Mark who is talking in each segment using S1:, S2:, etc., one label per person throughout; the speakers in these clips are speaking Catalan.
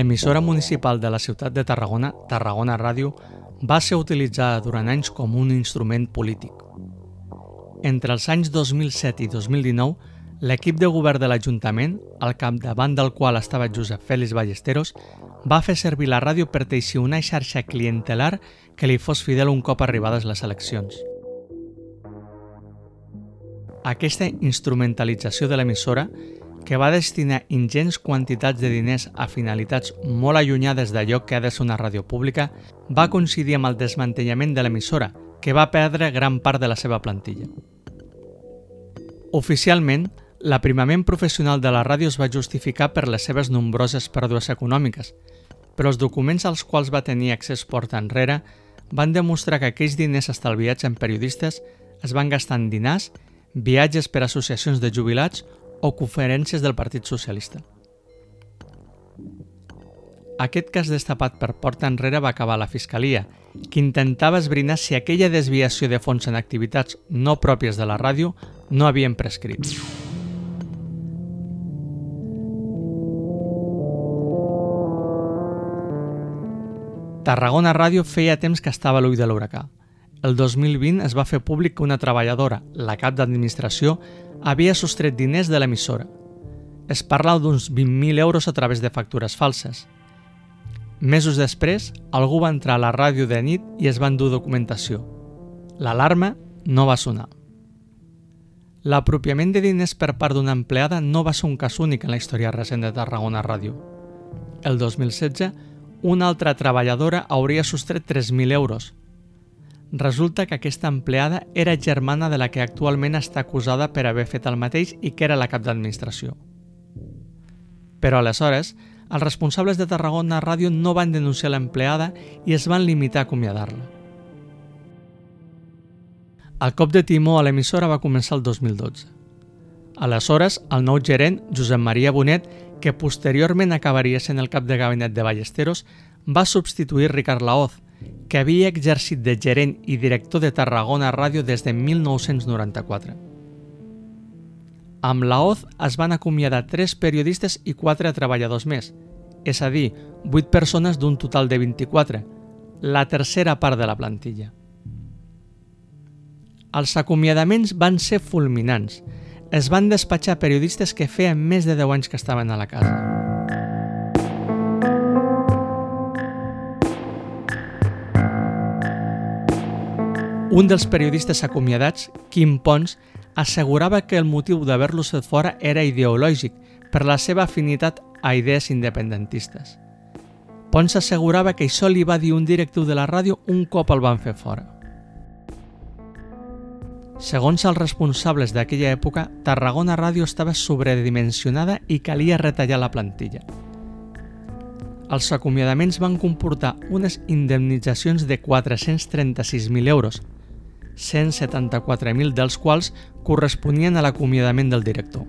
S1: L'emissora municipal de la ciutat de Tarragona, Tarragona Ràdio, va ser utilitzada durant anys com un instrument polític. Entre els anys 2007 i 2019, l'equip de govern de l'Ajuntament, al capdavant del qual estava Josep Félix Ballesteros, va fer servir la ràdio per teixir una xarxa clientelar que li fos fidel un cop arribades les eleccions. Aquesta instrumentalització de l'emissora, que va destinar ingents quantitats de diners a finalitats molt allunyades d'allò que ha de ser una ràdio pública, va coincidir amb el desmantellament de l'emissora, que va perdre gran part de la seva plantilla. Oficialment, l'aprimament professional de la ràdio es va justificar per les seves nombroses pèrdues econòmiques, però els documents als quals va tenir accés porta enrere van demostrar que aquells diners estalviats en periodistes es van gastar en dinars viatges per associacions de jubilats o conferències del Partit Socialista. Aquest cas destapat per porta enrere va acabar la Fiscalia, que intentava esbrinar si aquella desviació de fons en activitats no pròpies de la ràdio no havien prescrit. Tarragona Ràdio feia temps que estava a l'ull de l'huracà. El 2020 es va fer públic que una treballadora, la cap d'administració, havia sostret diners de l'emissora. Es parla d'uns 20.000 euros a través de factures falses. Mesos després, algú va entrar a la ràdio de nit i es va endur documentació. L'alarma no va sonar. L'apropiament de diners per part d'una empleada no va ser un cas únic en la història recent de Tarragona Ràdio. El 2016, una altra treballadora hauria sostret 3.000 euros, Resulta que aquesta empleada era germana de la que actualment està acusada per haver fet el mateix i que era la cap d'administració. Però aleshores, els responsables de Tarragona Ràdio no van denunciar l'empleada i es van limitar a acomiadar-la. El cop de timó a l'emissora va començar el 2012. Aleshores, el nou gerent, Josep Maria Bonet, que posteriorment acabaria sent el cap de gabinet de Ballesteros, va substituir Ricard Laoz, que havia exercit de gerent i director de Tarragona Ràdio des de 1994. Amb la OZ es van acomiadar 3 periodistes i 4 treballadors més, és a dir, 8 persones d'un total de 24, la tercera part de la plantilla. Els acomiadaments van ser fulminants. Es van despatxar periodistes que feien més de 10 anys que estaven a la casa. Un dels periodistes acomiadats, Quim Pons, assegurava que el motiu d'haver-los fet fora era ideològic per la seva afinitat a idees independentistes. Pons assegurava que això li va dir un directiu de la ràdio un cop el van fer fora. Segons els responsables d'aquella època, Tarragona Ràdio estava sobredimensionada i calia retallar la plantilla. Els acomiadaments van comportar unes indemnitzacions de 436.000 euros, 174.000 dels quals corresponien a l'acomiadament del director.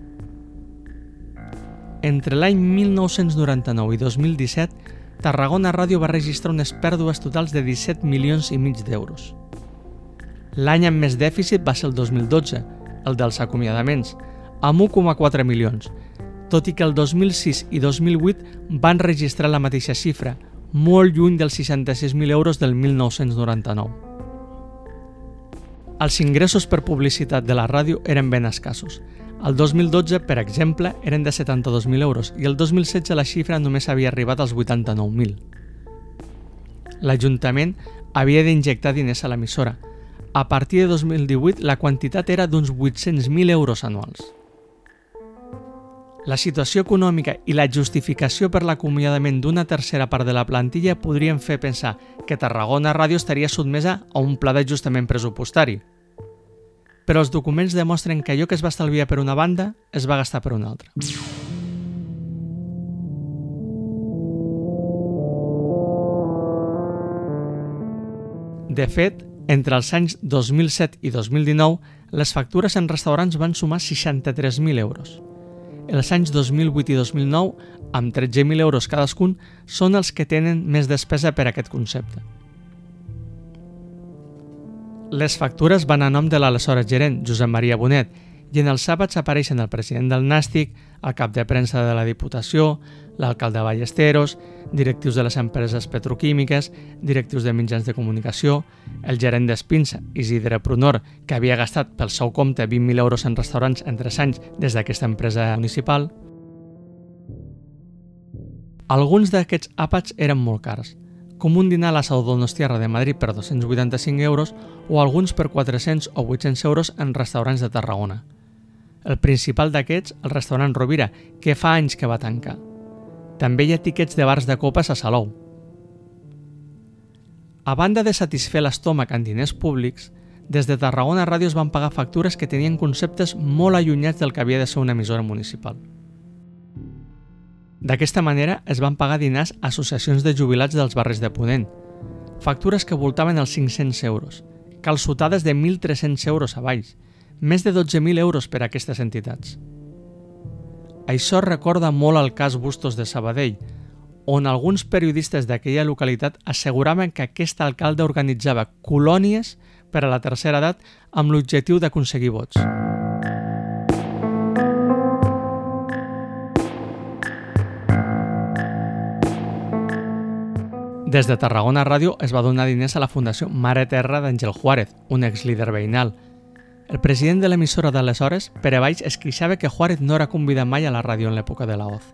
S1: Entre l'any 1999 i 2017, Tarragona Ràdio va registrar unes pèrdues totals de 17 milions i mig d'euros. L'any amb més dèficit va ser el 2012, el dels acomiadaments, amb 1,4 milions, tot i que el 2006 i 2008 van registrar la mateixa xifra, molt lluny dels 66.000 euros del 1999. Els ingressos per publicitat de la ràdio eren ben escassos. El 2012, per exemple, eren de 72.000 euros i el 2016 la xifra només havia arribat als 89.000. L'Ajuntament havia d'injectar diners a l'emissora. A partir de 2018 la quantitat era d'uns 800.000 euros anuals. La situació econòmica i la justificació per l'acomiadament d'una tercera part de la plantilla podrien fer pensar que Tarragona Ràdio estaria sotmesa a un pla d'ajustament pressupostari, però els documents demostren que allò que es va estalviar per una banda es va gastar per una altra. De fet, entre els anys 2007 i 2019, les factures en restaurants van sumar 63.000 euros. Els anys 2008 i 2009, amb 13.000 euros cadascun, són els que tenen més despesa per aquest concepte. Les factures van a nom de l'aleshores gerent, Josep Maria Bonet, i en els sàbats apareixen el president del Nàstic, el cap de premsa de la Diputació, l'alcalde de Ballesteros, directius de les empreses petroquímiques, directius de mitjans de comunicació, el gerent d'Espinsa, Isidre Prunor, que havia gastat pel seu compte 20.000 euros en restaurants en 3 anys des d'aquesta empresa municipal. Alguns d'aquests àpats eren molt cars, com un dinar a la Sau Donostiarra de Madrid per 285 euros o alguns per 400 o 800 euros en restaurants de Tarragona. El principal d'aquests, el restaurant Rovira, que fa anys que va tancar. També hi ha tiquets de bars de copes a Salou. A banda de satisfer l'estómac en diners públics, des de Tarragona Ràdio es van pagar factures que tenien conceptes molt allunyats del que havia de ser una emissora municipal. D'aquesta manera es van pagar dinars a associacions de jubilats dels barris de Ponent, factures que voltaven els 500 euros, calçotades de 1.300 euros a baix, més de 12.000 euros per a aquestes entitats. Això recorda molt el cas Bustos de Sabadell, on alguns periodistes d'aquella localitat asseguraven que aquest alcalde organitzava colònies per a la tercera edat amb l'objectiu d'aconseguir vots. Des de Tarragona Ràdio es va donar diners a la Fundació Mare Terra d'Àngel Juárez, un exlíder veïnal, el president de l'emissora d'aleshores, Pere Valls, es queixava que Juárez no era convidat mai a la ràdio en l'època de la OZ.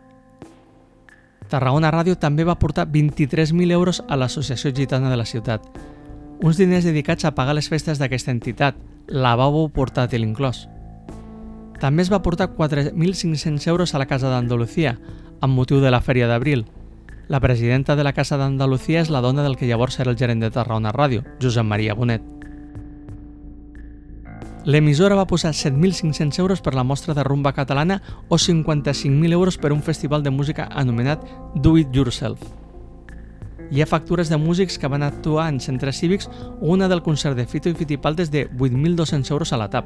S1: Tarragona Ràdio també va portar 23.000 euros a l'Associació Gitana de la ciutat, uns diners dedicats a pagar les festes d'aquesta entitat, lavabo portàtil inclòs. També es va portar 4.500 euros a la Casa d'Andalucía, amb motiu de la Fèria d'Abril. La presidenta de la Casa d'Andalucía és la dona del que llavors era el gerent de Tarragona Ràdio, Josep Maria Bonet. L'emissora va posar 7.500 euros per la mostra de rumba catalana o 55.000 euros per un festival de música anomenat Do It Yourself. Hi ha factures de músics que van actuar en centres cívics o una del concert de Fito i Fitipaldes de 8.200 euros a la TAP.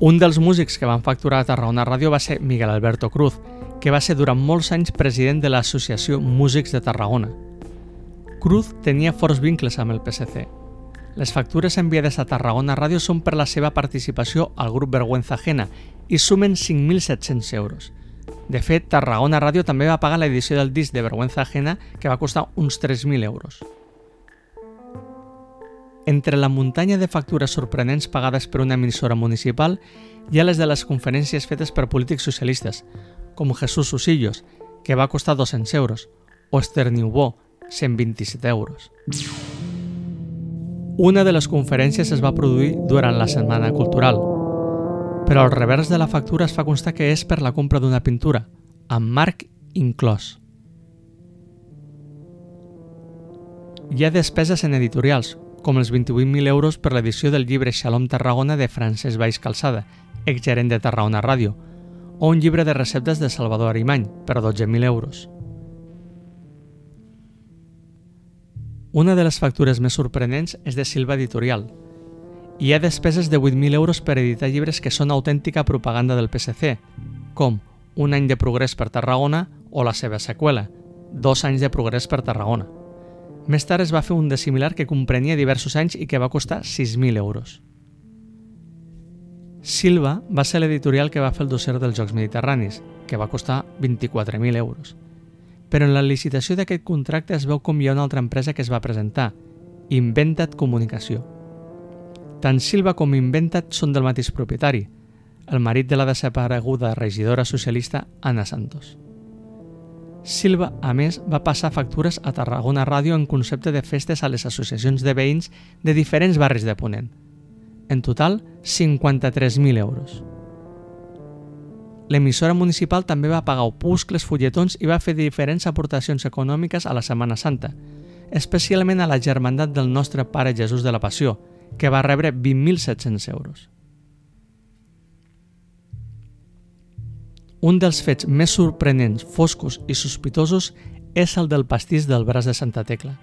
S1: Un dels músics que van facturar a Tarragona Ràdio va ser Miguel Alberto Cruz, que va ser durant molts anys president de l'Associació Músics de Tarragona. Cruz tenia forts vincles amb el PSC les factures enviades a Tarragona Ràdio són per la seva participació al grup Vergüenza Ajena i sumen 5.700 euros. De fet, Tarragona Ràdio també va pagar l'edició del disc de Vergüenza Ajena que va costar uns 3.000 euros. Entre la muntanya de factures sorprenents pagades per una emissora municipal hi ha les de les conferències fetes per polítics socialistes, com Jesús Usillos, que va costar 200 euros, o Esther Niubó, 127 euros. Una de les conferències es va produir durant la Setmana Cultural, però al revers de la factura es fa constar que és per la compra d'una pintura, amb marc inclòs. Hi ha despeses en editorials, com els 28.000 euros per l'edició del llibre Shalom Tarragona de Francesc Baix Calçada, exgerent de Tarragona Ràdio, o un llibre de receptes de Salvador Arimany, per 12.000 euros. Una de les factures més sorprenents és de Silva Editorial. Hi ha despeses de 8.000 euros per editar llibres que són autèntica propaganda del PSC, com Un any de progrés per Tarragona o la seva seqüela, Dos anys de progrés per Tarragona. Més tard es va fer un de similar que comprenia diversos anys i que va costar 6.000 euros. Silva va ser l'editorial que va fer el dossier dels Jocs Mediterranis, que va costar 24.000 euros però en la licitació d'aquest contracte es veu com hi ha una altra empresa que es va presentar, Inventat Comunicació. Tant Silva com Inventat són del mateix propietari, el marit de la desapareguda regidora socialista Ana Santos. Silva, a més, va passar factures a Tarragona Ràdio en concepte de festes a les associacions de veïns de diferents barris de Ponent. En total, 53.000 euros. L'emissora municipal també va pagar opuscles, fulletons i va fer diferents aportacions econòmiques a la Setmana Santa, especialment a la germandat del nostre Pare Jesús de la Passió, que va rebre 20.700 euros. Un dels fets més sorprenents, foscos i sospitosos és el del pastís del braç de Santa Tecla.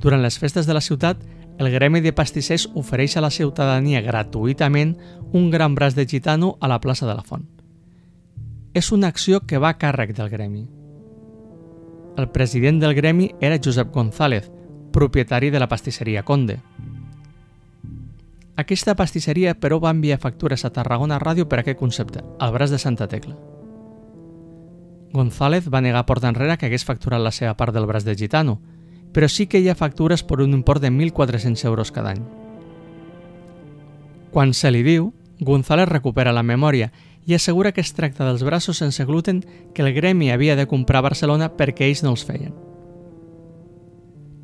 S1: Durant les festes de la ciutat, el Gremi de Pastissers ofereix a la ciutadania gratuïtament un gran braç de gitano a la plaça de la Font és una acció que va a càrrec del gremi. El president del gremi era Josep González, propietari de la pastisseria Conde. Aquesta pastisseria, però, va enviar factures a Tarragona Ràdio per aquest concepte, al braç de Santa Tecla. González va negar porta enrere que hagués facturat la seva part del braç de Gitano, però sí que hi ha factures per un import de 1.400 euros cada any. Quan se li diu, González recupera la memòria i assegura que es tracta dels braços sense gluten que el gremi havia de comprar a Barcelona perquè ells no els feien.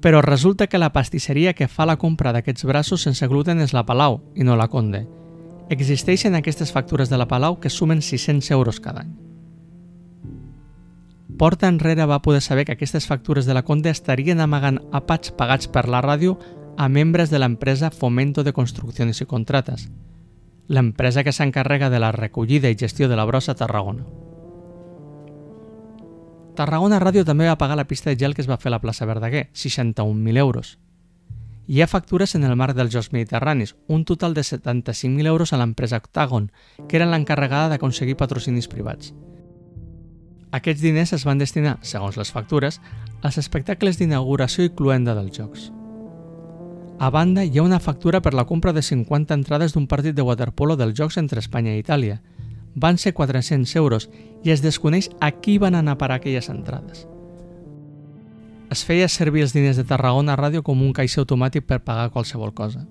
S1: Però resulta que la pastisseria que fa la compra d'aquests braços sense gluten és la Palau i no la Conde. Existeixen aquestes factures de la Palau que sumen 600 euros cada any. Porta enrere va poder saber que aquestes factures de la Conde estarien amagant apats pagats per la ràdio a membres de l'empresa Fomento de Construcciones i Contrates, l'empresa que s'encarrega de la recollida i gestió de la brossa a Tarragona. Tarragona Ràdio també va pagar la pista de gel que es va fer a la plaça Verdaguer, 61.000 euros. Hi ha factures en el marc dels Jocs Mediterranis, un total de 75.000 euros a l'empresa Octagon, que era l'encarregada d'aconseguir patrocinis privats. Aquests diners es van destinar, segons les factures, als espectacles d'inauguració i cluenda dels Jocs. A banda, hi ha una factura per la compra de 50 entrades d'un partit de waterpolo dels Jocs entre Espanya i Itàlia. Van ser 400 euros i es desconeix a qui van anar per aquelles entrades. Es feia servir els diners de Tarragona Ràdio com un caixer automàtic per pagar qualsevol cosa.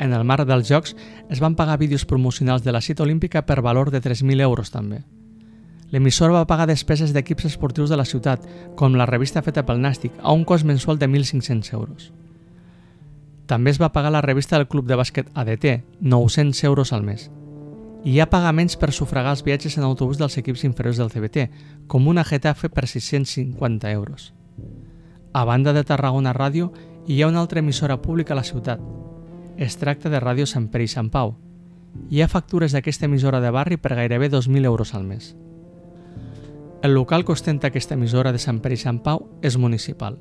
S1: En el marc dels Jocs es van pagar vídeos promocionals de la cita olímpica per valor de 3.000 euros també. L'emissora va pagar despeses d'equips esportius de la ciutat, com la revista feta pel Nàstic, a un cost mensual de 1.500 euros. També es va pagar la revista del club de bàsquet ADT, 900 euros al mes. I hi ha pagaments per sufragar els viatges en autobús dels equips inferiors del CBT, com una Getafe per 650 euros. A banda de Tarragona Ràdio, hi ha una altra emissora pública a la ciutat. Es tracta de Ràdio Sant Pere i Sant Pau. Hi ha factures d'aquesta emissora de barri per gairebé 2.000 euros al mes. El local que ostenta aquesta emissora de Sant Pere i Sant Pau és municipal.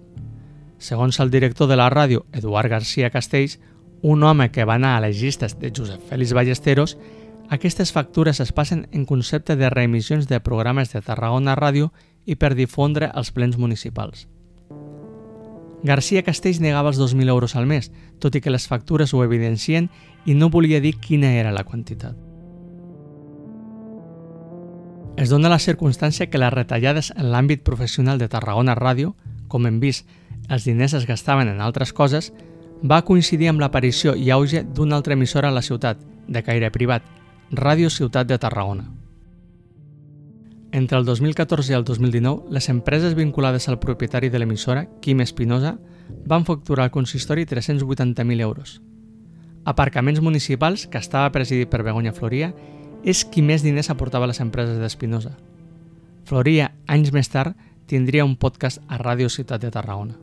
S1: Segons el director de la ràdio, Eduard García Castells, un home que va anar a les llistes de Josep Félix Ballesteros, aquestes factures es passen en concepte de reemissions de programes de Tarragona Ràdio i per difondre els plens municipals. García Castells negava els 2.000 euros al mes, tot i que les factures ho evidencien i no volia dir quina era la quantitat. Es dona la circumstància que les retallades en l'àmbit professional de Tarragona Ràdio, com hem vist, els diners es gastaven en altres coses, va coincidir amb l'aparició i auge d'una altra emissora a la ciutat, de caire privat, Ràdio Ciutat de Tarragona. Entre el 2014 i el 2019, les empreses vinculades al propietari de l'emissora, Quim Espinosa, van facturar al consistori 380.000 euros. Aparcaments municipals, que estava presidit per Begoña Floria, és qui més diners aportava a les empreses d'Espinosa. Floria, anys més tard, tindria un podcast a Ràdio Ciutat de Tarragona.